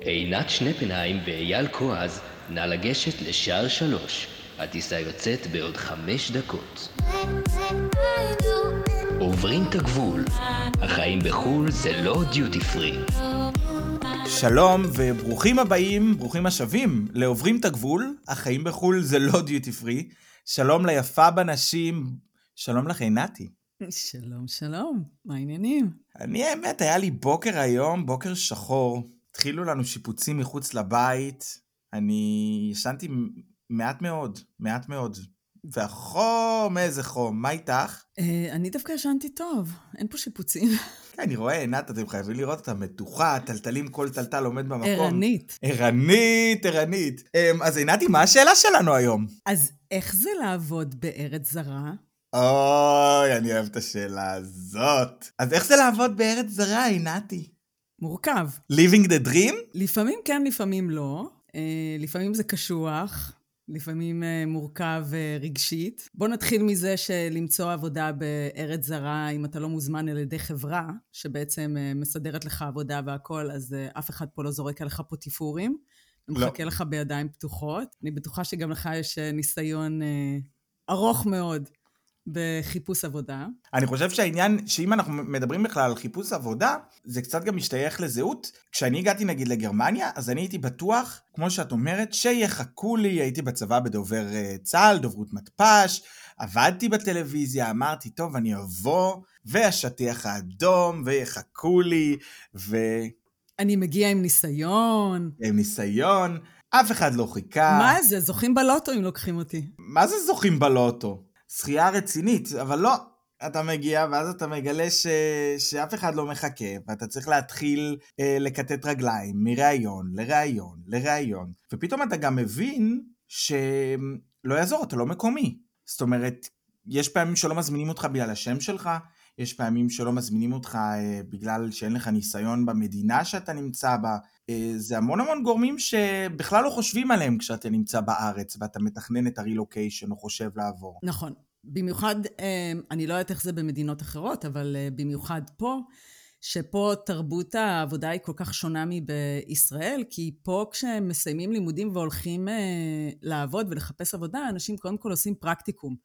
עינת שנפנהיים ואייל כועז, נא לגשת לשער שלוש. הטיסה יוצאת בעוד חמש דקות. עוברים את הגבול. החיים בחו"ל זה לא דיוטי פרי. שלום וברוכים הבאים, ברוכים השבים, לעוברים את הגבול, החיים בחו"ל זה לא דיוטי פרי. שלום ליפה בנשים, שלום לך עינתי. שלום, שלום, מה העניינים? אני האמת, היה לי בוקר היום, בוקר שחור. התחילו לנו שיפוצים מחוץ לבית, אני ישנתי מעט מאוד, מעט מאוד. והחום, איזה חום, מה איתך? אה, אני דווקא ישנתי טוב, אין פה שיפוצים. כן, אני רואה, עינת, אתם חייבים לראות אותה מתוחה, טלטלים, כל טלטל עומד במקום. ערנית. ערנית, ערנית. אמ, אז עינתי, מה השאלה שלנו היום? אז איך זה לעבוד בארץ זרה? אוי, אני אוהב את השאלה הזאת. אז איך זה לעבוד בארץ זרה, עינתי? מורכב. Living the dream? לפעמים כן, לפעמים לא. אה, לפעמים זה קשוח, לפעמים אה, מורכב אה, רגשית. בוא נתחיל מזה שלמצוא עבודה בארץ זרה, אם אתה לא מוזמן על ידי חברה, שבעצם מסדרת לך עבודה והכול, אז אף אחד פה לא זורק עליך פה טיפורים. לא. מחכה לך בידיים פתוחות. אני בטוחה שגם לך יש ניסיון ארוך מאוד בחיפוש עבודה. אני חושב שהעניין, שאם אנחנו מדברים בכלל על חיפוש עבודה, זה קצת גם משתייך לזהות. כשאני הגעתי נגיד לגרמניה, אז אני הייתי בטוח, כמו שאת אומרת, שיחכו לי, הייתי בצבא בדובר אה, צה"ל, דוברות מתפ"ש, עבדתי בטלוויזיה, אמרתי, טוב, אני אבוא, והשטיח האדום, ויחכו לי, ו... אני מגיע עם ניסיון. עם ניסיון. אף אחד לא חיכה. מה זה? זוכים בלוטו אם לוקחים אותי. מה זה זוכים בלוטו? שחייה רצינית, אבל לא, אתה מגיע ואז אתה מגלה ש... שאף אחד לא מחכה ואתה צריך להתחיל אה, לקטט רגליים מראיון לראיון לראיון ופתאום אתה גם מבין שלא יעזור, אתה לא מקומי. זאת אומרת, יש פעמים שלא מזמינים אותך בגלל השם שלך, יש פעמים שלא מזמינים אותך אה, בגלל שאין לך ניסיון במדינה שאתה נמצא בה. אה, זה המון המון גורמים שבכלל לא חושבים עליהם כשאתה נמצא בארץ ואתה מתכנן את הרילוקיישן או חושב לעבור. נכון. במיוחד, אה, אני לא יודעת איך זה במדינות אחרות, אבל במיוחד פה, שפה תרבות העבודה היא כל כך שונה מבישראל, כי פה כשהם מסיימים לימודים והולכים לעבוד ולחפש עבודה, אנשים קודם כל עושים פרקטיקום.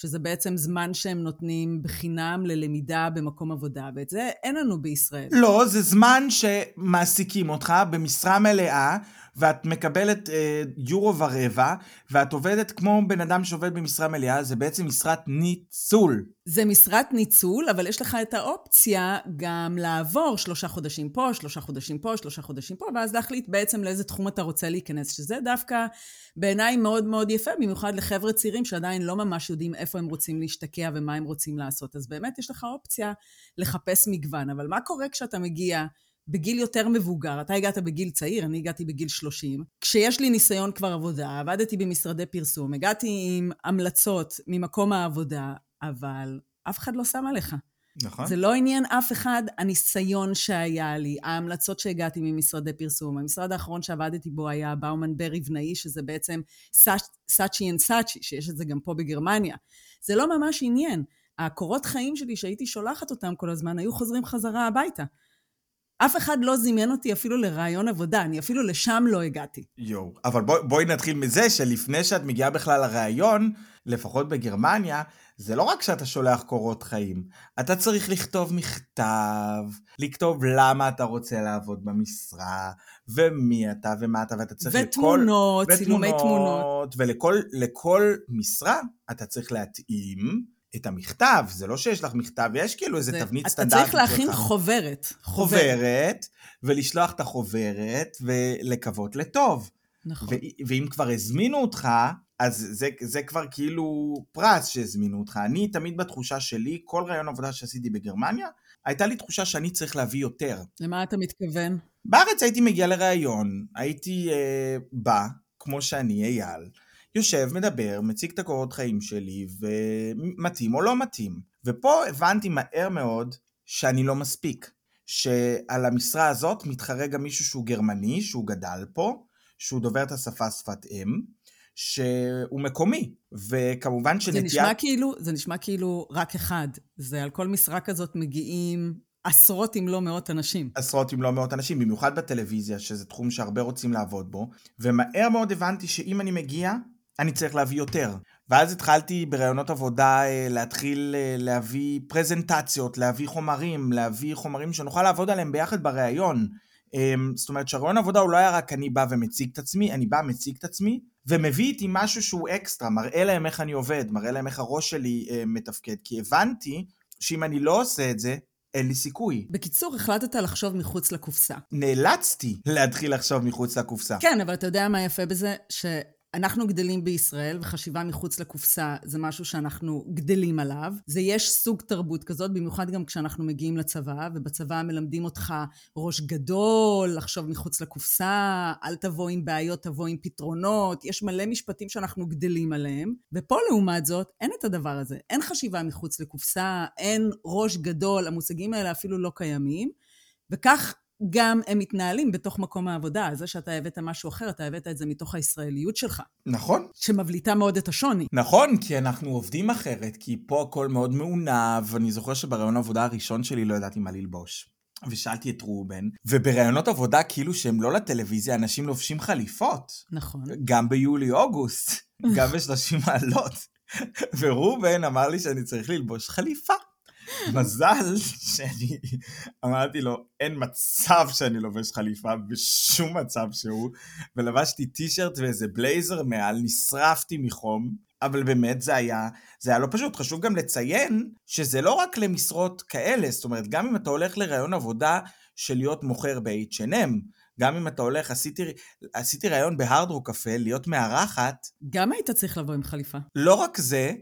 שזה בעצם זמן שהם נותנים בחינם ללמידה במקום עבודה, ואת זה אין לנו בישראל. לא, זה זמן שמעסיקים אותך במשרה מלאה, ואת מקבלת אה, יורו ורבע, ואת עובדת כמו בן אדם שעובד במשרה מלאה, זה בעצם משרת ניצול. זה משרת ניצול, אבל יש לך את האופציה גם לעבור שלושה חודשים פה, שלושה חודשים פה, שלושה חודשים פה, ואז להחליט בעצם לאיזה תחום אתה רוצה להיכנס, שזה דווקא בעיניי מאוד מאוד יפה, במיוחד לחבר'ה צעירים שעדיין לא ממש יודעים איפה הם רוצים להשתקע ומה הם רוצים לעשות. אז באמת יש לך אופציה לחפש מגוון, אבל מה קורה כשאתה מגיע... בגיל יותר מבוגר, אתה הגעת בגיל צעיר, אני הגעתי בגיל 30. כשיש לי ניסיון כבר עבודה, עבדתי במשרדי פרסום, הגעתי עם המלצות ממקום העבודה, אבל אף אחד לא שם עליך. נכון. זה לא עניין אף אחד, הניסיון שהיה לי, ההמלצות שהגעתי ממשרדי פרסום. המשרד האחרון שעבדתי בו היה באומן בר ריבנאי, שזה בעצם סאצ'י אנד סאצ'י, שיש את זה גם פה בגרמניה. זה לא ממש עניין. הקורות חיים שלי שהייתי שולחת אותם כל הזמן, היו חוזרים חזרה הביתה. אף אחד לא זימן אותי אפילו לרעיון עבודה, אני אפילו לשם לא הגעתי. יואו, אבל בוא, בואי נתחיל מזה שלפני שאת מגיעה בכלל לרעיון, לפחות בגרמניה, זה לא רק שאתה שולח קורות חיים, אתה צריך לכתוב מכתב, לכתוב למה אתה רוצה לעבוד במשרה, ומי אתה ומה אתה, ואתה צריך ותמונות, לכל... ותמונות, צילומי תמונות. ולכל משרה אתה צריך להתאים. את המכתב, זה לא שיש לך מכתב, יש כאילו איזה זה, תבנית סטנדרטית. אתה צריך להכין שלך. חוברת. חוברת. חוברת, ולשלוח את החוברת, ולקוות לטוב. נכון. ו- ואם כבר הזמינו אותך, אז זה, זה כבר כאילו פרס שהזמינו אותך. אני תמיד בתחושה שלי, כל רעיון עבודה שעשיתי בגרמניה, הייתה לי תחושה שאני צריך להביא יותר. למה אתה מתכוון? בארץ הייתי מגיע לראיון, הייתי אה, בא, כמו שאני, אייל, יושב, מדבר, מציג את הקורות חיים שלי, ומתאים או לא מתאים. ופה הבנתי מהר מאוד שאני לא מספיק. שעל המשרה הזאת מתחרה גם מישהו שהוא גרמני, שהוא גדל פה, שהוא דובר את השפה שפת אם, שהוא מקומי, וכמובן שנטייה... זה נשמע כאילו, זה נשמע כאילו רק אחד. זה על כל משרה כזאת מגיעים עשרות אם לא מאות אנשים. עשרות אם לא מאות אנשים, במיוחד בטלוויזיה, שזה תחום שהרבה רוצים לעבוד בו, ומהר מאוד הבנתי שאם אני מגיע, אני צריך להביא יותר. ואז התחלתי בראיונות עבודה אה, להתחיל אה, להביא פרזנטציות, להביא חומרים, להביא חומרים שנוכל לעבוד עליהם ביחד בראיון. אמ, זאת אומרת שהרעיון עבודה הוא לא היה רק אני בא ומציג את עצמי, אני בא, מציג את עצמי, ומביא איתי משהו שהוא אקסטרה, מראה להם איך אני עובד, מראה להם איך הראש שלי אה, מתפקד, כי הבנתי שאם אני לא עושה את זה, אין לי סיכוי. בקיצור, החלטת לחשוב מחוץ לקופסה. נאלצתי להתחיל לחשוב מחוץ לקופסה. כן, אבל אתה יודע מה יפה בזה? ש... אנחנו גדלים בישראל, וחשיבה מחוץ לקופסה זה משהו שאנחנו גדלים עליו. זה יש סוג תרבות כזאת, במיוחד גם כשאנחנו מגיעים לצבא, ובצבא מלמדים אותך ראש גדול, לחשוב מחוץ לקופסה, אל תבוא עם בעיות, תבוא עם פתרונות. יש מלא משפטים שאנחנו גדלים עליהם, ופה לעומת זאת, אין את הדבר הזה. אין חשיבה מחוץ לקופסה, אין ראש גדול, המושגים האלה אפילו לא קיימים. וכך גם הם מתנהלים בתוך מקום העבודה. זה שאתה הבאת משהו אחר, אתה הבאת את זה מתוך הישראליות שלך. נכון. שמבליטה מאוד את השוני. נכון, כי אנחנו עובדים אחרת, כי פה הכל מאוד מעונב. אני זוכר שבראיון העבודה הראשון שלי לא ידעתי מה ללבוש. ושאלתי את ראובן, ובראיונות עבודה כאילו שהם לא לטלוויזיה, אנשים לובשים חליפות. נכון. גם ביולי-אוגוסט, גם ב-30 מעלות. וראובן אמר לי שאני צריך ללבוש חליפה. מזל שאני אמרתי לו, אין מצב שאני לובש חליפה בשום מצב שהוא, ולבשתי טישרט ואיזה בלייזר מעל, נשרפתי מחום, אבל באמת זה היה, זה היה לא פשוט. חשוב גם לציין שזה לא רק למשרות כאלה, זאת אומרת, גם אם אתה הולך לראיון עבודה של להיות מוכר ב-H&M, גם אם אתה הולך, עשיתי, עשיתי ראיון בהרדרוק קפה, להיות מארחת. גם היית צריך לבוא עם חליפה. לא רק זה,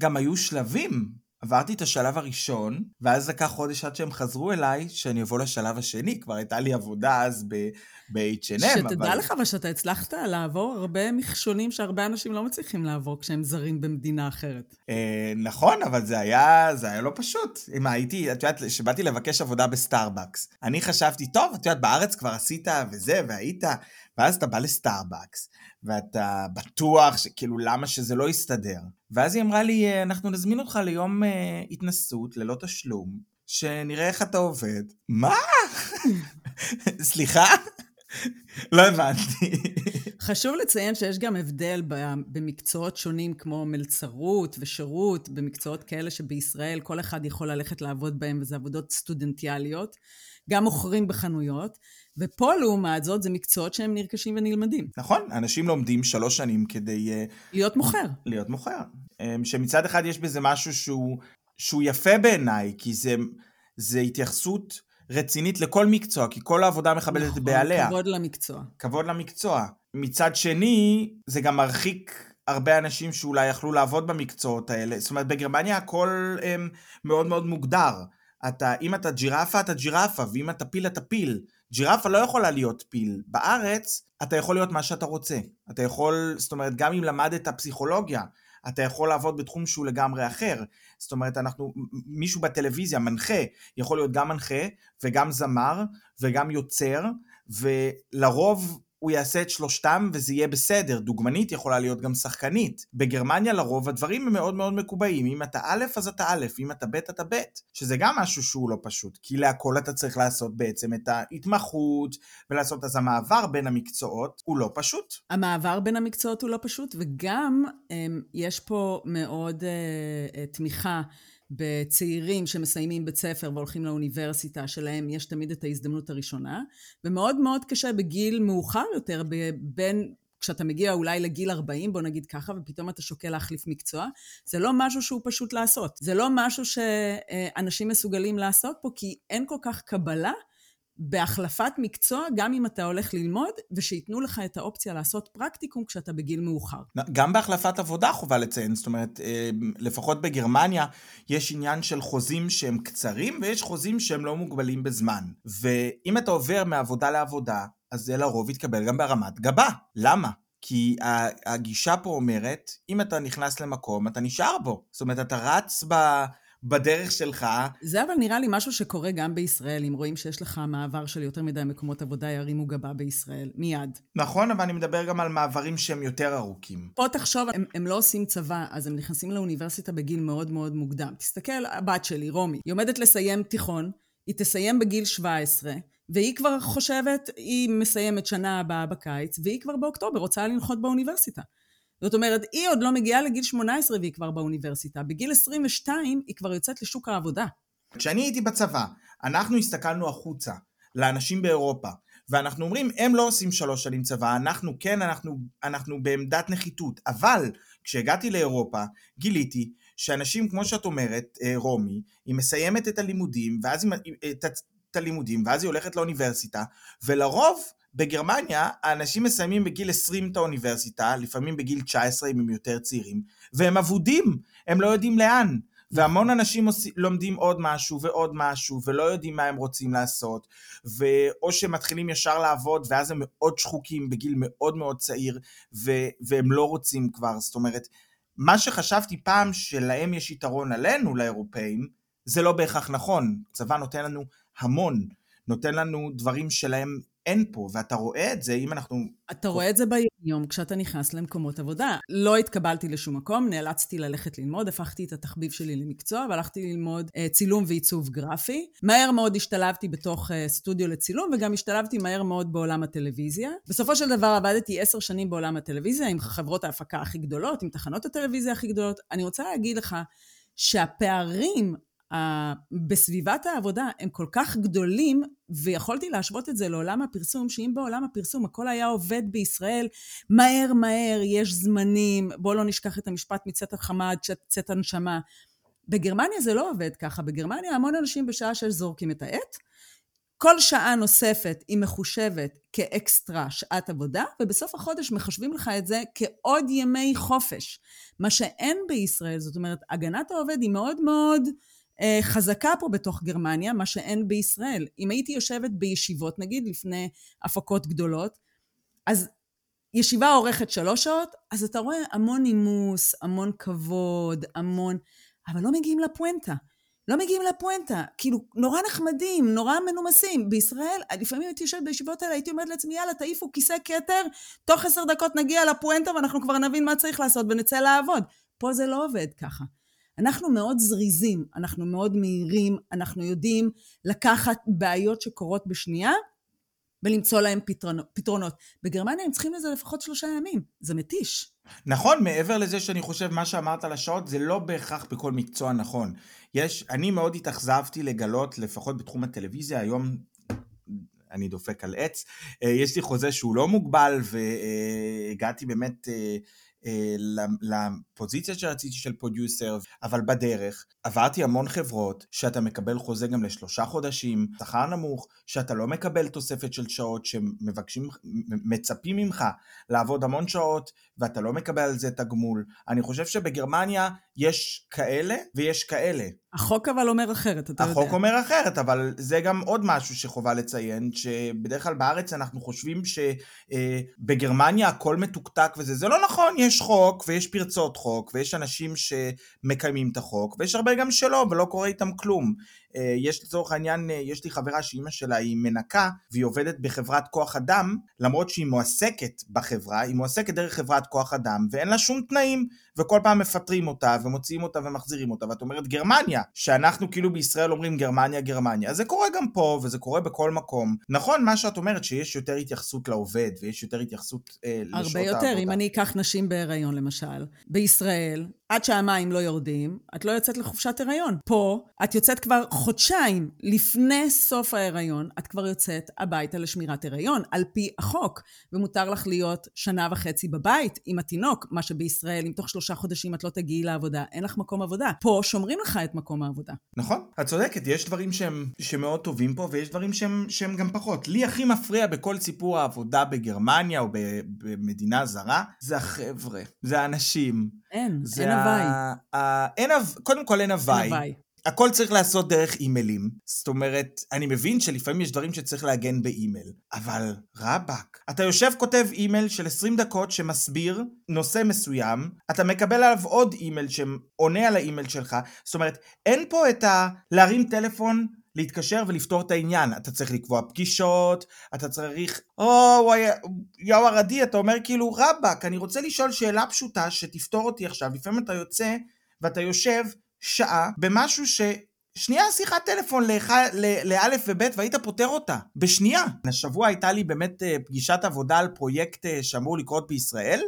גם היו שלבים. עברתי את השלב הראשון, ואז לקח חודש עד שהם חזרו אליי, שאני אבוא לשלב השני. כבר הייתה לי עבודה אז ב-H&M, שתדע אבל... לך אבל שאתה הצלחת לעבור הרבה מכשולים שהרבה אנשים לא מצליחים לעבור כשהם זרים במדינה אחרת. אה, נכון, אבל זה היה, זה היה לא פשוט. אם הייתי, את יודעת, כשבאתי לבקש עבודה בסטארבקס, אני חשבתי, טוב, את יודעת, בארץ כבר עשית וזה, והיית, ואז אתה בא לסטארבקס, ואתה בטוח שכאילו למה שזה לא יסתדר. ואז היא אמרה לי, אה, אנחנו נזמין אותך ליום אה, התנסות ללא תשלום, שנראה איך אתה עובד. מה? סליחה? לא הבנתי. חשוב לציין שיש גם הבדל במקצועות שונים כמו מלצרות ושירות, במקצועות כאלה שבישראל כל אחד יכול ללכת לעבוד בהם וזה עבודות סטודנטיאליות, גם מוכרים בחנויות, ופה לעומת זאת זה מקצועות שהם נרכשים ונלמדים. נכון, אנשים לומדים שלוש שנים כדי... אה, להיות מוכר. להיות מוכר. אמ, שמצד אחד יש בזה משהו שהוא, שהוא יפה בעיניי, כי זה, זה התייחסות רצינית לכל מקצוע, כי כל העבודה מכבדת נכון, בעליה. כבוד למקצוע. כבוד למקצוע. מצד שני, זה גם מרחיק הרבה אנשים שאולי יכלו לעבוד במקצועות האלה. זאת אומרת, בגרמניה הכל הם, אמ, מאוד מאוד מוגדר. אתה, אם אתה ג'ירפה, אתה ג'ירפה, ואם אתה פיל, אתה פיל. ג'ירפה לא יכולה להיות פיל. בארץ, אתה יכול להיות מה שאתה רוצה. אתה יכול, זאת אומרת, גם אם למדת פסיכולוגיה, אתה יכול לעבוד בתחום שהוא לגמרי אחר. זאת אומרת, אנחנו, מישהו בטלוויזיה, מנחה, יכול להיות גם מנחה וגם זמר וגם יוצר, ולרוב הוא יעשה את שלושתם וזה יהיה בסדר. דוגמנית יכולה להיות גם שחקנית. בגרמניה לרוב הדברים הם מאוד מאוד מקובעים. אם אתה א', אז אתה א', אם אתה ב', אתה ב'. שזה גם משהו שהוא לא פשוט, כי להכל אתה צריך לעשות בעצם את ההתמחות, ולעשות אז המעבר בין המקצועות הוא לא פשוט. המעבר בין המקצועות הוא לא פשוט, וגם אמ, יש פה מאוד uh, תמיכה. בצעירים שמסיימים בית ספר והולכים לאוניברסיטה שלהם יש תמיד את ההזדמנות הראשונה, ומאוד מאוד קשה בגיל מאוחר יותר, בין כשאתה מגיע אולי לגיל 40, בוא נגיד ככה, ופתאום אתה שוקל להחליף מקצוע, זה לא משהו שהוא פשוט לעשות. זה לא משהו שאנשים מסוגלים לעשות פה, כי אין כל כך קבלה בהחלפת מקצוע, גם אם אתה הולך ללמוד, ושייתנו לך את האופציה לעשות פרקטיקום כשאתה בגיל מאוחר. גם בהחלפת עבודה חובה לציין, זאת אומרת, אה, לפחות בגרמניה, יש עניין של חוזים שהם קצרים, ויש חוזים שהם לא מוגבלים בזמן. ואם אתה עובר מעבודה לעבודה, אז זה לרוב יתקבל גם בהרמת גבה. למה? כי הגישה פה אומרת, אם אתה נכנס למקום, אתה נשאר בו. זאת אומרת, אתה רץ ב... בדרך שלך. זה אבל נראה לי משהו שקורה גם בישראל, אם רואים שיש לך מעבר של יותר מדי מקומות עבודה, ירימו גבה בישראל, מיד. נכון, אבל אני מדבר גם על מעברים שהם יותר ארוכים. פה תחשוב, הם, הם לא עושים צבא, אז הם נכנסים לאוניברסיטה בגיל מאוד מאוד מוקדם. תסתכל, הבת שלי, רומי, היא עומדת לסיים תיכון, היא תסיים בגיל 17, והיא כבר חושבת, היא מסיימת שנה הבאה בקיץ, והיא כבר באוקטובר רוצה לנחות באוניברסיטה. זאת אומרת, היא עוד לא מגיעה לגיל 18 והיא כבר באוניברסיטה. בגיל 22 היא כבר יוצאת לשוק העבודה. כשאני הייתי בצבא, אנחנו הסתכלנו החוצה, לאנשים באירופה, ואנחנו אומרים, הם לא עושים שלוש שנים צבא, אנחנו כן, אנחנו, אנחנו בעמדת נחיתות. אבל כשהגעתי לאירופה, גיליתי שאנשים, כמו שאת אומרת, אה, רומי, היא מסיימת את הלימודים, ואז היא, את, את הלימודים, ואז היא הולכת לאוניברסיטה, ולרוב בגרמניה האנשים מסיימים בגיל 20 את האוניברסיטה, לפעמים בגיל 19 אם הם יותר צעירים, והם אבודים, הם לא יודעים לאן. והמון אנשים לומדים עוד משהו ועוד משהו ולא יודעים מה הם רוצים לעשות. ואו שהם מתחילים ישר לעבוד ואז הם מאוד שחוקים בגיל מאוד מאוד צעיר ו- והם לא רוצים כבר. זאת אומרת מה שחשבתי פעם שלהם יש יתרון עלינו לאירופאים זה לא בהכרח נכון. צבא נותן לנו המון. נותן לנו דברים שלהם אין פה, ואתה רואה את זה, אם אנחנו... אתה רואה את זה ביום כשאתה נכנס למקומות עבודה. לא התקבלתי לשום מקום, נאלצתי ללכת ללמוד, הפכתי את התחביב שלי למקצוע, והלכתי ללמוד uh, צילום ועיצוב גרפי. מהר מאוד השתלבתי בתוך uh, סטודיו לצילום, וגם השתלבתי מהר מאוד בעולם הטלוויזיה. בסופו של דבר עבדתי עשר שנים בעולם הטלוויזיה, עם חברות ההפקה הכי גדולות, עם תחנות הטלוויזיה הכי גדולות. אני רוצה להגיד לך שהפערים בסביבת העבודה הם כל כך גדולים, ויכולתי להשוות את זה לעולם הפרסום, שאם בעולם הפרסום הכל היה עובד בישראל, מהר מהר, יש זמנים, בואו לא נשכח את המשפט מצאת החמה עד צאת הנשמה. בגרמניה זה לא עובד ככה, בגרמניה המון אנשים בשעה שש זורקים את העט, כל שעה נוספת היא מחושבת כאקסטרה שעת עבודה, ובסוף החודש מחשבים לך את זה כעוד ימי חופש. מה שאין בישראל, זאת אומרת, הגנת העובד היא מאוד מאוד חזקה פה בתוך גרמניה, מה שאין בישראל. אם הייתי יושבת בישיבות, נגיד, לפני הפקות גדולות, אז ישיבה אורכת שלוש שעות, אז אתה רואה המון נימוס, המון כבוד, המון... אבל לא מגיעים לפואנטה. לא מגיעים לפואנטה. כאילו, נורא נחמדים, נורא מנומסים. בישראל, לפעמים הייתי יושבת בישיבות האלה, הייתי אומרת לעצמי, יאללה, תעיפו כיסא כתר, תוך עשר דקות נגיע לפואנטה ואנחנו כבר נבין מה צריך לעשות ונצא לעבוד. פה זה לא עובד ככה. אנחנו מאוד זריזים, אנחנו מאוד מהירים, אנחנו יודעים לקחת בעיות שקורות בשנייה ולמצוא להם פתרונות. פתרונות. בגרמניה הם צריכים לזה לפחות שלושה ימים, זה מתיש. נכון, מעבר לזה שאני חושב מה שאמרת על השעות, זה לא בהכרח בכל מקצוע נכון. יש, אני מאוד התאכזבתי לגלות, לפחות בתחום הטלוויזיה, היום אני דופק על עץ, אה, יש לי חוזה שהוא לא מוגבל והגעתי באמת אה, לפוזיציה שרציתי של פרודיוסר, אבל בדרך עברתי המון חברות שאתה מקבל חוזה גם לשלושה חודשים, שכר נמוך, שאתה לא מקבל תוספת של שעות שמבקשים, מצפים ממך לעבוד המון שעות ואתה לא מקבל על זה תגמול. אני חושב שבגרמניה יש כאלה ויש כאלה. החוק אבל אומר אחרת, אתה החוק יודע. החוק אומר אחרת, אבל זה גם עוד משהו שחובה לציין, שבדרך כלל בארץ אנחנו חושבים שבגרמניה אה, הכל מתוקתק וזה, זה לא נכון, יש חוק ויש פרצות חוק ויש אנשים שמקיימים את החוק ויש הרבה גם שלא ולא קורה איתם כלום. אה, יש לצורך העניין, אה, יש לי חברה שאימא שלה היא מנקה והיא עובדת בחברת כוח אדם, למרות שהיא מועסקת בחברה, היא מועסקת דרך חברת כוח אדם ואין לה שום תנאים וכל פעם מפטרים אותה ומוציאים אותה ומחזירים אותה ואת אומרת גרמניה, שאנחנו כאילו בישראל אומרים גרמניה גרמניה, אז זה קורה גם פה וזה קורה בכל מקום. נכון מה שאת אומרת שיש יותר התייחסות לעובד ויש יותר התייחסות אה, לשעות העבודה. הרבה יותר, אם אני אקח נשים בהיריון למשל, בישראל, עד שהמים לא יורדים, את לא יוצאת לחופשת הריון. פה, את יוצאת כבר חודשיים לפני סוף ההיריון, את כבר יוצאת הביתה לשמירת הריון, על פי החוק, ומותר לך להיות שנה וחצי בבית עם התינוק, מה שבישראל, אם תוך שלושה חודשים את לא תגיעי לעבודה, אין לך מקום עבודה. פה שומרים לך את מקום העבודה. נכון, את צודקת, יש דברים שהם, שמאוד טובים פה, ויש דברים שהם, שהם גם פחות. לי הכי מפריע בכל סיפור העבודה בגרמניה או במדינה זרה, זה החבר'ה, זה האנשים. אין, אין הוואי. אין, קודם כל אין הוואי. אין הוואי. הכל צריך לעשות דרך אימיילים. זאת אומרת, אני מבין שלפעמים יש דברים שצריך להגן באימייל, אבל רבאק. אתה יושב כותב אימייל של 20 דקות שמסביר נושא מסוים, אתה מקבל עליו עוד אימייל שעונה על האימייל שלך, זאת אומרת, אין פה את ה... להרים טלפון להתקשר ולפתור את העניין. אתה צריך לקבוע פגישות, אתה צריך... או, יאו ערדי, אתה אומר כאילו, רבאק, אני רוצה לשאול שאלה פשוטה שתפתור אותי עכשיו. לפעמים אתה יוצא ואתה יושב שעה במשהו ש... שנייה שיחת טלפון לאלף וב' והיית פותר אותה, בשנייה. השבוע הייתה לי באמת אה, פגישת עבודה על פרויקט אה, שאמור לקרות בישראל,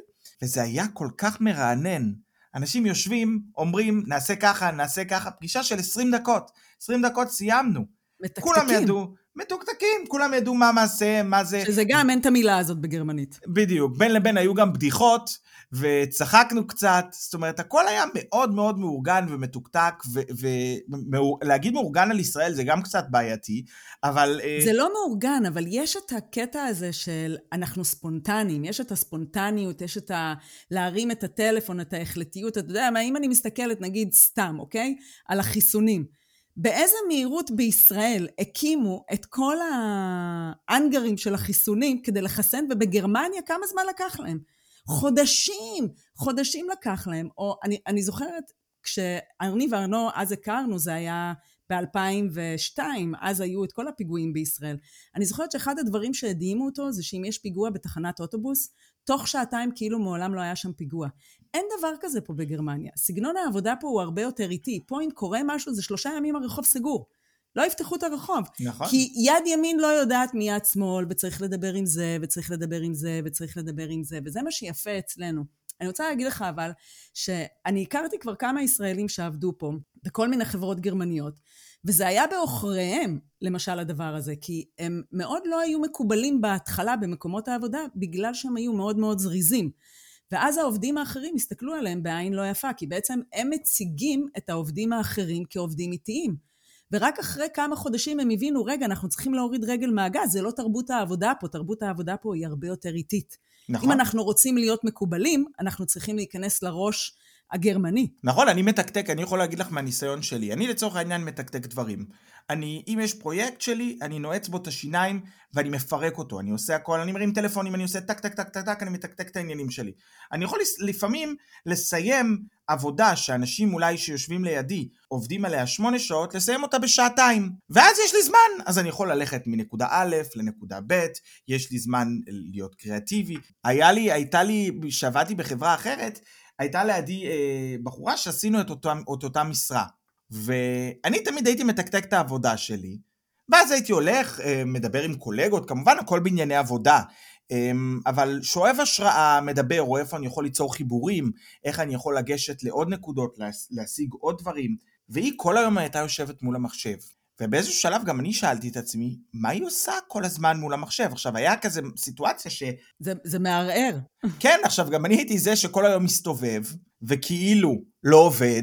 וזה היה כל כך מרענן. אנשים יושבים, אומרים, נעשה ככה, נעשה ככה, פגישה של 20 דקות. 20 דקות סיימנו. מתקתקים. כולם ידעו, מתוקתקים, כולם ידעו מה מעשה, מה זה. שזה גם, אין את המילה הזאת בגרמנית. בדיוק, בין לבין היו גם בדיחות, וצחקנו קצת, זאת אומרת, הכל היה מאוד מאוד מאורגן ומתוקתק, ולהגיד מאורגן על ישראל זה גם קצת בעייתי, אבל... אה, זה לא מאורגן, אבל יש את הקטע הזה של אנחנו ספונטניים, יש את הספונטניות, יש את ה... להרים את הטלפון, את ההחלטיות, אתה יודע מה, אם אני מסתכלת, נגיד סתם, אוקיי? על החיסונים. באיזה מהירות בישראל הקימו את כל האנגרים של החיסונים כדי לחסן, ובגרמניה כמה זמן לקח להם? חודשים, חודשים לקח להם. או אני, אני זוכרת, כשאני וארנו אז הכרנו, זה היה ב-2002, אז היו את כל הפיגועים בישראל. אני זוכרת שאחד הדברים שהדהימו אותו זה שאם יש פיגוע בתחנת אוטובוס, תוך שעתיים כאילו מעולם לא היה שם פיגוע. אין דבר כזה פה בגרמניה. סגנון העבודה פה הוא הרבה יותר איטי. פה אם קורה משהו זה שלושה ימים הרחוב סגור. לא יפתחו את הרחוב. נכון. כי יד ימין לא יודעת מיד שמאל, וצריך לדבר עם זה, וצריך לדבר עם זה, וצריך לדבר עם זה, וזה מה שיפה אצלנו. אני רוצה להגיד לך אבל, שאני הכרתי כבר כמה ישראלים שעבדו פה, בכל מיני חברות גרמניות, וזה היה בעוכריהם, למשל, הדבר הזה, כי הם מאוד לא היו מקובלים בהתחלה במקומות העבודה, בגלל שהם היו מאוד מאוד זריזים. ואז העובדים האחרים הסתכלו עליהם בעין לא יפה, כי בעצם הם מציגים את העובדים האחרים כעובדים איטיים. ורק אחרי כמה חודשים הם הבינו, רגע, אנחנו צריכים להוריד רגל מהגז, זה לא תרבות העבודה פה, תרבות העבודה פה היא הרבה יותר איטית. נכון. אם אנחנו רוצים להיות מקובלים, אנחנו צריכים להיכנס לראש הגרמני. נכון, אני מתקתק, אני יכול להגיד לך מהניסיון שלי. אני לצורך העניין מתקתק דברים. אני, אם יש פרויקט שלי, אני נועץ בו את השיניים ואני מפרק אותו. אני עושה הכל, אני מרים טלפונים, אני עושה טק טק טק טק טק, אני מתקתק את העניינים שלי. אני יכול לפעמים לסיים עבודה שאנשים אולי שיושבים לידי עובדים עליה שמונה שעות, לסיים אותה בשעתיים. ואז יש לי זמן, אז אני יכול ללכת מנקודה א' לנקודה ב', יש לי זמן להיות קריאטיבי. היה לי, הייתה לי, שעבדתי בחברה אחרת, הייתה לידי אה, בחורה שעשינו את, אותה, את אותה משרה. ואני תמיד הייתי מתקתק את העבודה שלי, ואז הייתי הולך, אה, מדבר עם קולגות, כמובן הכל בענייני עבודה, אה, אבל שואב השראה, מדבר, רואה איפה אני יכול ליצור חיבורים, איך אני יכול לגשת לעוד נקודות, להשיג עוד דברים, והיא כל היום הייתה יושבת מול המחשב. ובאיזשהו שלב גם אני שאלתי את עצמי, מה היא עושה כל הזמן מול המחשב? עכשיו, היה כזה סיטואציה ש... זה, זה מערער. כן, עכשיו, גם אני הייתי זה שכל היום מסתובב, וכאילו לא עובד,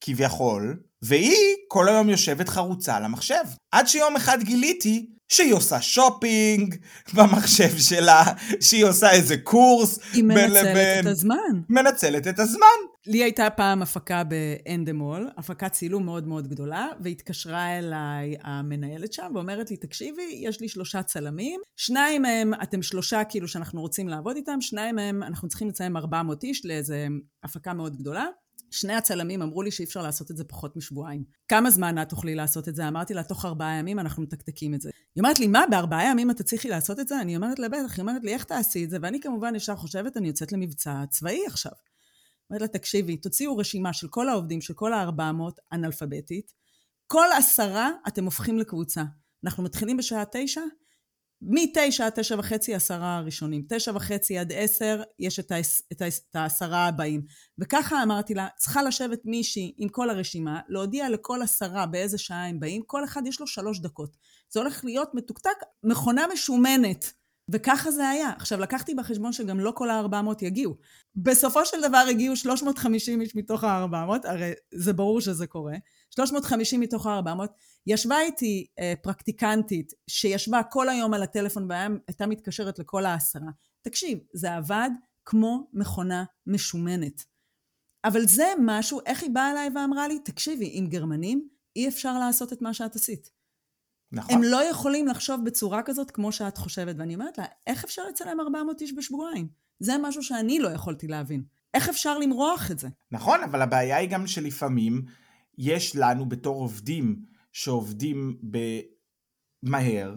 כביכול, והיא כל היום יושבת חרוצה על המחשב. עד שיום אחד גיליתי שהיא עושה שופינג במחשב שלה, שהיא עושה איזה קורס בין לבין. היא מנצלת את הזמן. מנצלת את הזמן. לי הייתה פעם הפקה באנדמול, הפקת צילום מאוד מאוד גדולה, והתקשרה אליי המנהלת שם ואומרת לי, תקשיבי, יש לי שלושה צלמים, שניים מהם, אתם שלושה כאילו שאנחנו רוצים לעבוד איתם, שניים מהם, אנחנו צריכים לציין 400 איש לאיזה הפקה מאוד גדולה. שני הצלמים אמרו לי שאי אפשר לעשות את זה פחות משבועיים. כמה זמן את תוכלי לעשות את זה? אמרתי לה, תוך ארבעה ימים אנחנו מתקתקים את זה. היא אומרת לי, מה, בארבעה ימים את תצליחי לעשות את זה? אני אומרת לה, בטח. היא אומרת לי, איך תעשי את זה? ואני כמובן ישר חושבת, אני יוצאת למבצע צבאי עכשיו. אומרת לה, תקשיבי, תוציאו רשימה של כל העובדים, של כל ה-400, אנאלפביתית. כל עשרה אתם הופכים לקבוצה. אנחנו מתחילים בשעה תשע, מתשע עד תשע וחצי עשרה הראשונים, תשע וחצי עד עשר יש את, העש, את, העש, את העשרה הבאים. וככה אמרתי לה, צריכה לשבת מישהי עם כל הרשימה, להודיע לכל עשרה באיזה שעה הם באים, כל אחד יש לו שלוש דקות. זה הולך להיות מתוקתק, מכונה משומנת. וככה זה היה. עכשיו, לקחתי בחשבון שגם לא כל ה-400 יגיעו. בסופו של דבר הגיעו 350 איש מתוך ה-400, הרי זה ברור שזה קורה. 350 מתוך ה-400. ישבה איתי אה, פרקטיקנטית שישבה כל היום על הטלפון והייתה מתקשרת לכל העשרה. תקשיב, זה עבד כמו מכונה משומנת. אבל זה משהו, איך היא באה אליי ואמרה לי, תקשיבי, עם גרמנים אי אפשר לעשות את מה שאת עשית. נכון. הם לא יכולים לחשוב בצורה כזאת כמו שאת חושבת. ואני אומרת לה, איך אפשר לצלם 400 איש בשבועיים? זה משהו שאני לא יכולתי להבין. איך אפשר למרוח את זה? נכון, אבל הבעיה היא גם שלפעמים יש לנו בתור עובדים שעובדים במהר,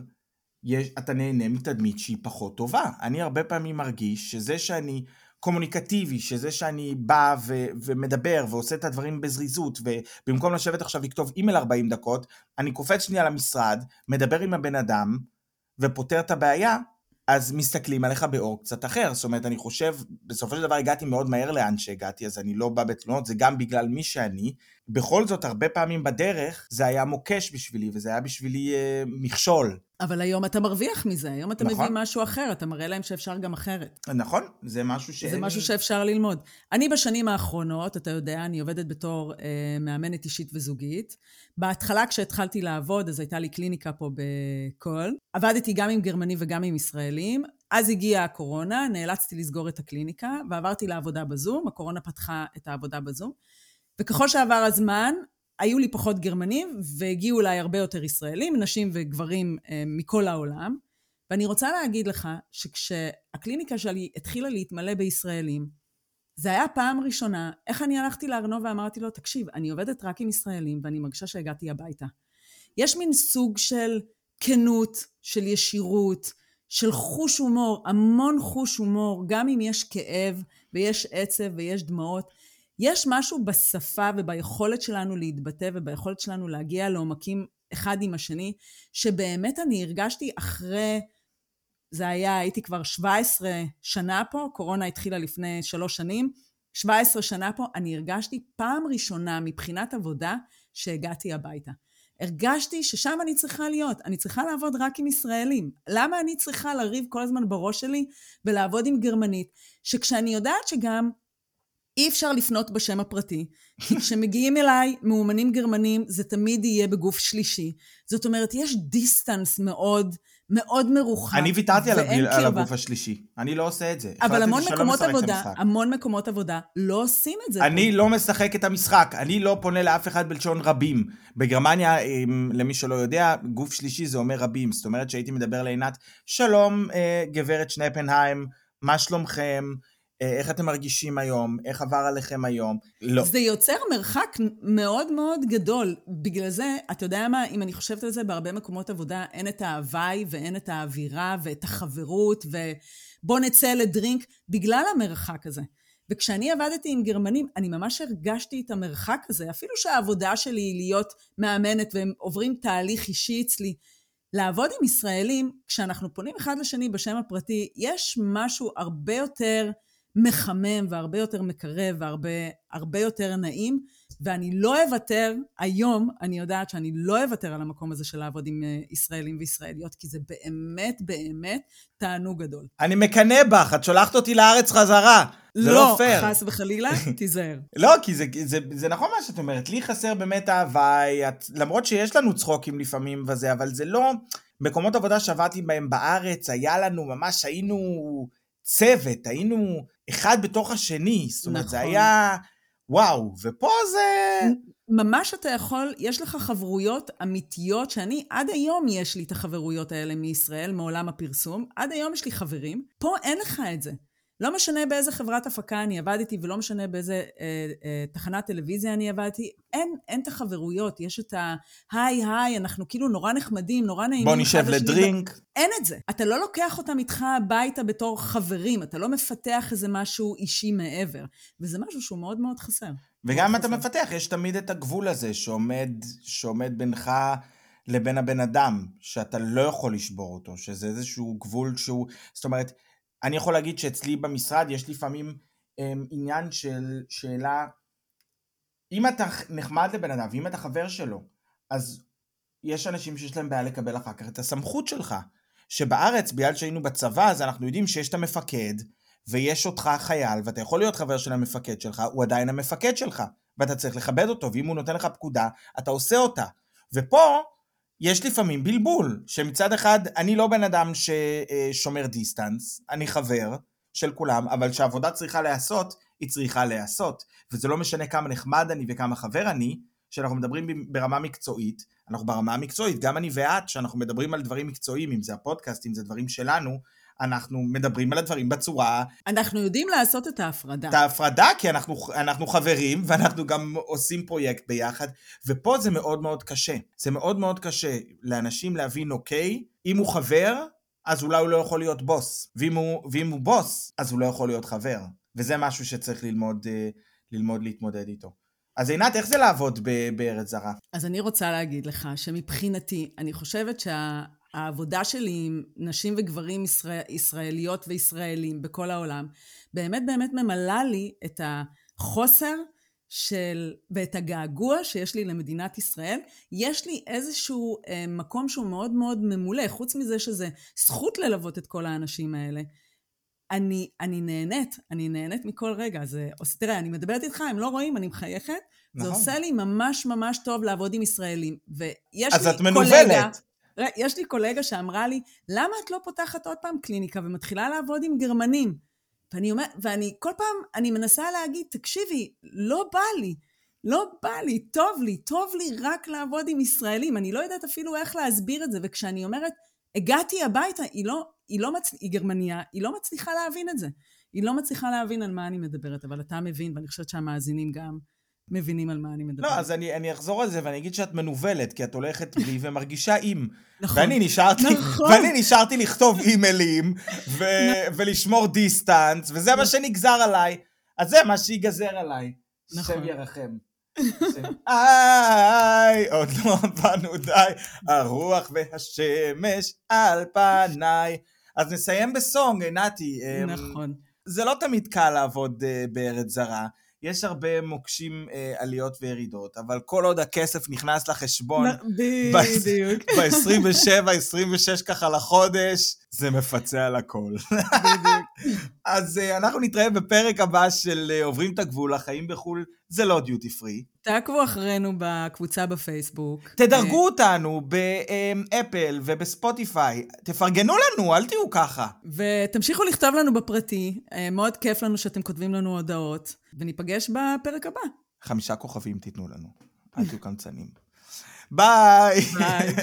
יש, אתה נהנה מתדמית שהיא פחות טובה. אני הרבה פעמים מרגיש שזה שאני קומוניקטיבי, שזה שאני בא ו- ומדבר ועושה את הדברים בזריזות, ובמקום לשבת עכשיו לכתוב אימייל 40 דקות, אני קופץ שנייה למשרד, מדבר עם הבן אדם, ופותר את הבעיה, אז מסתכלים עליך באור קצת אחר. זאת אומרת, אני חושב, בסופו של דבר הגעתי מאוד מהר לאן שהגעתי, אז אני לא בא בתלונות, זה גם בגלל מי שאני. בכל זאת, הרבה פעמים בדרך, זה היה מוקש בשבילי, וזה היה בשבילי אה, מכשול. אבל היום אתה מרוויח מזה, היום אתה נכון. מביא משהו אחר, אתה מראה להם שאפשר גם אחרת. נכון, זה משהו ש... זה משהו שאפשר ללמוד. אני בשנים האחרונות, אתה יודע, אני עובדת בתור אה, מאמנת אישית וזוגית. בהתחלה כשהתחלתי לעבוד, אז הייתה לי קליניקה פה בקול. עבדתי גם עם גרמנים וגם עם ישראלים. אז הגיעה הקורונה, נאלצתי לסגור את הקליניקה, ועברתי לעבודה בזום. הקורונה פתחה את העבודה בזום. וככל שעבר הזמן, היו לי פחות גרמנים, והגיעו אליי הרבה יותר ישראלים, נשים וגברים אה, מכל העולם. ואני רוצה להגיד לך שכשהקליניקה שלי התחילה להתמלא בישראלים, זה היה פעם ראשונה, איך אני הלכתי לארנוב ואמרתי לו, תקשיב, אני עובדת רק עם ישראלים ואני מרגישה שהגעתי הביתה. יש מין סוג של כנות, של ישירות, של חוש הומור, המון חוש הומור, גם אם יש כאב ויש עצב ויש דמעות. יש משהו בשפה וביכולת שלנו להתבטא וביכולת שלנו להגיע לעומקים אחד עם השני, שבאמת אני הרגשתי אחרי, זה היה, הייתי כבר 17 שנה פה, קורונה התחילה לפני שלוש שנים, 17 שנה פה, אני הרגשתי פעם ראשונה מבחינת עבודה שהגעתי הביתה. הרגשתי ששם אני צריכה להיות, אני צריכה לעבוד רק עם ישראלים. למה אני צריכה לריב כל הזמן בראש שלי ולעבוד עם גרמנית? שכשאני יודעת שגם אי אפשר לפנות בשם הפרטי, כי כשמגיעים אליי מאומנים גרמנים, זה תמיד יהיה בגוף שלישי. זאת אומרת, יש דיסטנס מאוד, מאוד מרוחק. אני ויתרתי על, על. הגוף השלישי. אני לא עושה את זה. אבל המון מקומות עבודה. המון מקומות עבודה לא עושים את זה. אני לא משחק את המשחק, אני לא פונה לאף אחד בלשון רבים. בגרמניה, למי שלא יודע, גוף שלישי זה אומר רבים. זאת אומרת שהייתי מדבר לעינת, שלום, אה, גברת שנפנהיים, מה שלומכם? אה, איך אתם מרגישים היום? איך עבר עליכם היום? לא. זה יוצר מרחק מאוד מאוד גדול. בגלל זה, אתה יודע מה, אם אני חושבת על זה, בהרבה מקומות עבודה אין את ההוואי ואין את האווירה ואת החברות ובוא נצא לדרינק, בגלל המרחק הזה. וכשאני עבדתי עם גרמנים, אני ממש הרגשתי את המרחק הזה, אפילו שהעבודה שלי היא להיות מאמנת והם עוברים תהליך אישי אצלי. לעבוד עם ישראלים, כשאנחנו פונים אחד לשני בשם הפרטי, יש משהו הרבה יותר מחמם והרבה יותר מקרב והרבה הרבה יותר נעים, ואני לא אוותר, היום אני יודעת שאני לא אוותר על המקום הזה של לעבוד עם אה, ישראלים וישראליות, כי זה באמת באמת תענוג גדול. אני מקנא בך, את שולחת אותי לארץ חזרה. זה לא פייר. חס וחלילה, תיזהר. לא, כי זה, זה, זה נכון מה שאת אומרת, לי חסר באמת ההוואי, את, למרות שיש לנו צחוקים לפעמים וזה, אבל זה לא... מקומות עבודה שעבדתי בהם בארץ, היה לנו, ממש היינו צוות, היינו אחד בתוך השני, זאת אומרת, זה נכון. היה... וואו, ופה זה... ממש אתה יכול, יש לך חברויות אמיתיות, שאני עד היום יש לי את החברויות האלה מישראל, מעולם הפרסום, עד היום יש לי חברים, פה אין לך את זה. לא משנה באיזה חברת הפקה אני עבדתי, ולא משנה באיזה אה, אה, תחנת טלוויזיה אני עבדתי, אין, אין את החברויות, יש את ה-היי היי, אנחנו כאילו נורא נחמדים, נורא נעימים. בוא נשב לדרינק. אין את זה. אתה לא לוקח אותם איתך הביתה בתור חברים, אתה לא מפתח איזה משהו אישי מעבר, וזה משהו שהוא מאוד מאוד חסר. וגם אתה חסר. מפתח, יש תמיד את הגבול הזה שעומד, שעומד בינך לבין הבן אדם, שאתה לא יכול לשבור אותו, שזה איזשהו גבול שהוא... זאת אומרת, אני יכול להגיד שאצלי במשרד יש לפעמים הם, עניין של שאלה, אם אתה נחמד לבן אדם, ואם אתה חבר שלו, אז יש אנשים שיש להם בעיה לקבל אחר כך את הסמכות שלך. שבארץ, בגלל שהיינו בצבא, אז אנחנו יודעים שיש את המפקד, ויש אותך חייל, ואתה יכול להיות חבר של המפקד שלך, הוא עדיין המפקד שלך, ואתה צריך לכבד אותו, ואם הוא נותן לך פקודה, אתה עושה אותה. ופה יש לפעמים בלבול, שמצד אחד, אני לא בן אדם ששומר דיסטנס, אני חבר של כולם, אבל כשעבודה צריכה להיעשות, היא צריכה להיעשות. וזה לא משנה כמה נחמד אני וכמה חבר אני, שאנחנו מדברים ברמה מקצועית, אנחנו ברמה המקצועית, גם אני ואת, שאנחנו מדברים על דברים מקצועיים, אם זה הפודקאסט, אם זה דברים שלנו, אנחנו מדברים על הדברים בצורה, אנחנו יודעים לעשות את ההפרדה. את ההפרדה, כי אנחנו, אנחנו חברים, ואנחנו גם עושים פרויקט ביחד, ופה זה מאוד מאוד קשה. זה מאוד מאוד קשה לאנשים להבין, אוקיי, אם הוא חבר, אז אולי הוא לא יכול להיות בוס, ואם הוא, ואם הוא בוס, אז הוא לא יכול להיות חבר. וזה משהו שצריך ללמוד, אה, ללמוד להתמודד איתו. אז עינת, איך זה לעבוד בארץ זרה? אז אני רוצה להגיד לך שמבחינתי, אני חושבת שהעבודה שלי עם נשים וגברים ישראל, ישראליות וישראלים בכל העולם, באמת באמת ממלאה לי את החוסר של, ואת הגעגוע שיש לי למדינת ישראל. יש לי איזשהו אה, מקום שהוא מאוד מאוד ממולא, חוץ מזה שזה זכות ללוות את כל האנשים האלה. אני, אני נהנית, אני נהנית מכל רגע. זה, תראה, אני מדברת איתך, הם לא רואים, אני מחייכת. נכון. זה עושה לי ממש ממש טוב לעבוד עם ישראלים. ויש אז לי את מנוולת. יש לי קולגה שאמרה לי, למה את לא פותחת עוד פעם קליניקה ומתחילה לעבוד עם גרמנים? ואני אומר, ואני כל פעם, אני מנסה להגיד, תקשיבי, לא בא לי, לא בא לי, טוב לי, טוב לי רק לעבוד עם ישראלים. אני לא יודעת אפילו איך להסביר את זה, וכשאני אומרת, הגעתי הביתה, היא לא, היא לא מצ... היא גרמניה, היא לא מצליחה להבין את זה. היא לא מצליחה להבין על מה אני מדברת, אבל אתה מבין, ואני חושבת שהמאזינים גם מבינים על מה אני מדברת. לא, אז אני, אני אחזור על זה ואני אגיד שאת מנוולת, כי את הולכת בלי ומרגישה עם. נכון. ואני נשארתי, נכון. ואני נשארתי לכתוב אימיילים, ו, ולשמור דיסטנס, וזה מה שנגזר עליי. אז זה מה שיגזר עליי. נכון. שם ירחם. איי, עוד לא באנו די, הרוח והשמש על פניי. אז נסיים בסונג, נתי. אמ, נכון. זה לא תמיד קל לעבוד אה, בארץ זרה. יש הרבה מוקשים אה, עליות וירידות, אבל כל עוד הכסף נכנס לחשבון בדיוק, ב-27, 26 ככה לחודש, זה מפצה על הכל. אז אה, אנחנו נתראה בפרק הבא של אה, עוברים את הגבול, החיים בחו"ל זה לא דיוטי פרי. תעקבו אחרינו בקבוצה בפייסבוק. תדרגו אותנו באפל ובספוטיפיי, תפרגנו לנו, אל תהיו ככה. ותמשיכו לכתוב לנו בפרטי, אה, מאוד כיף לנו שאתם כותבים לנו הודעות, וניפגש בפרק הבא. חמישה כוכבים תיתנו לנו, אל תהיו קמצנים. ביי. ביי.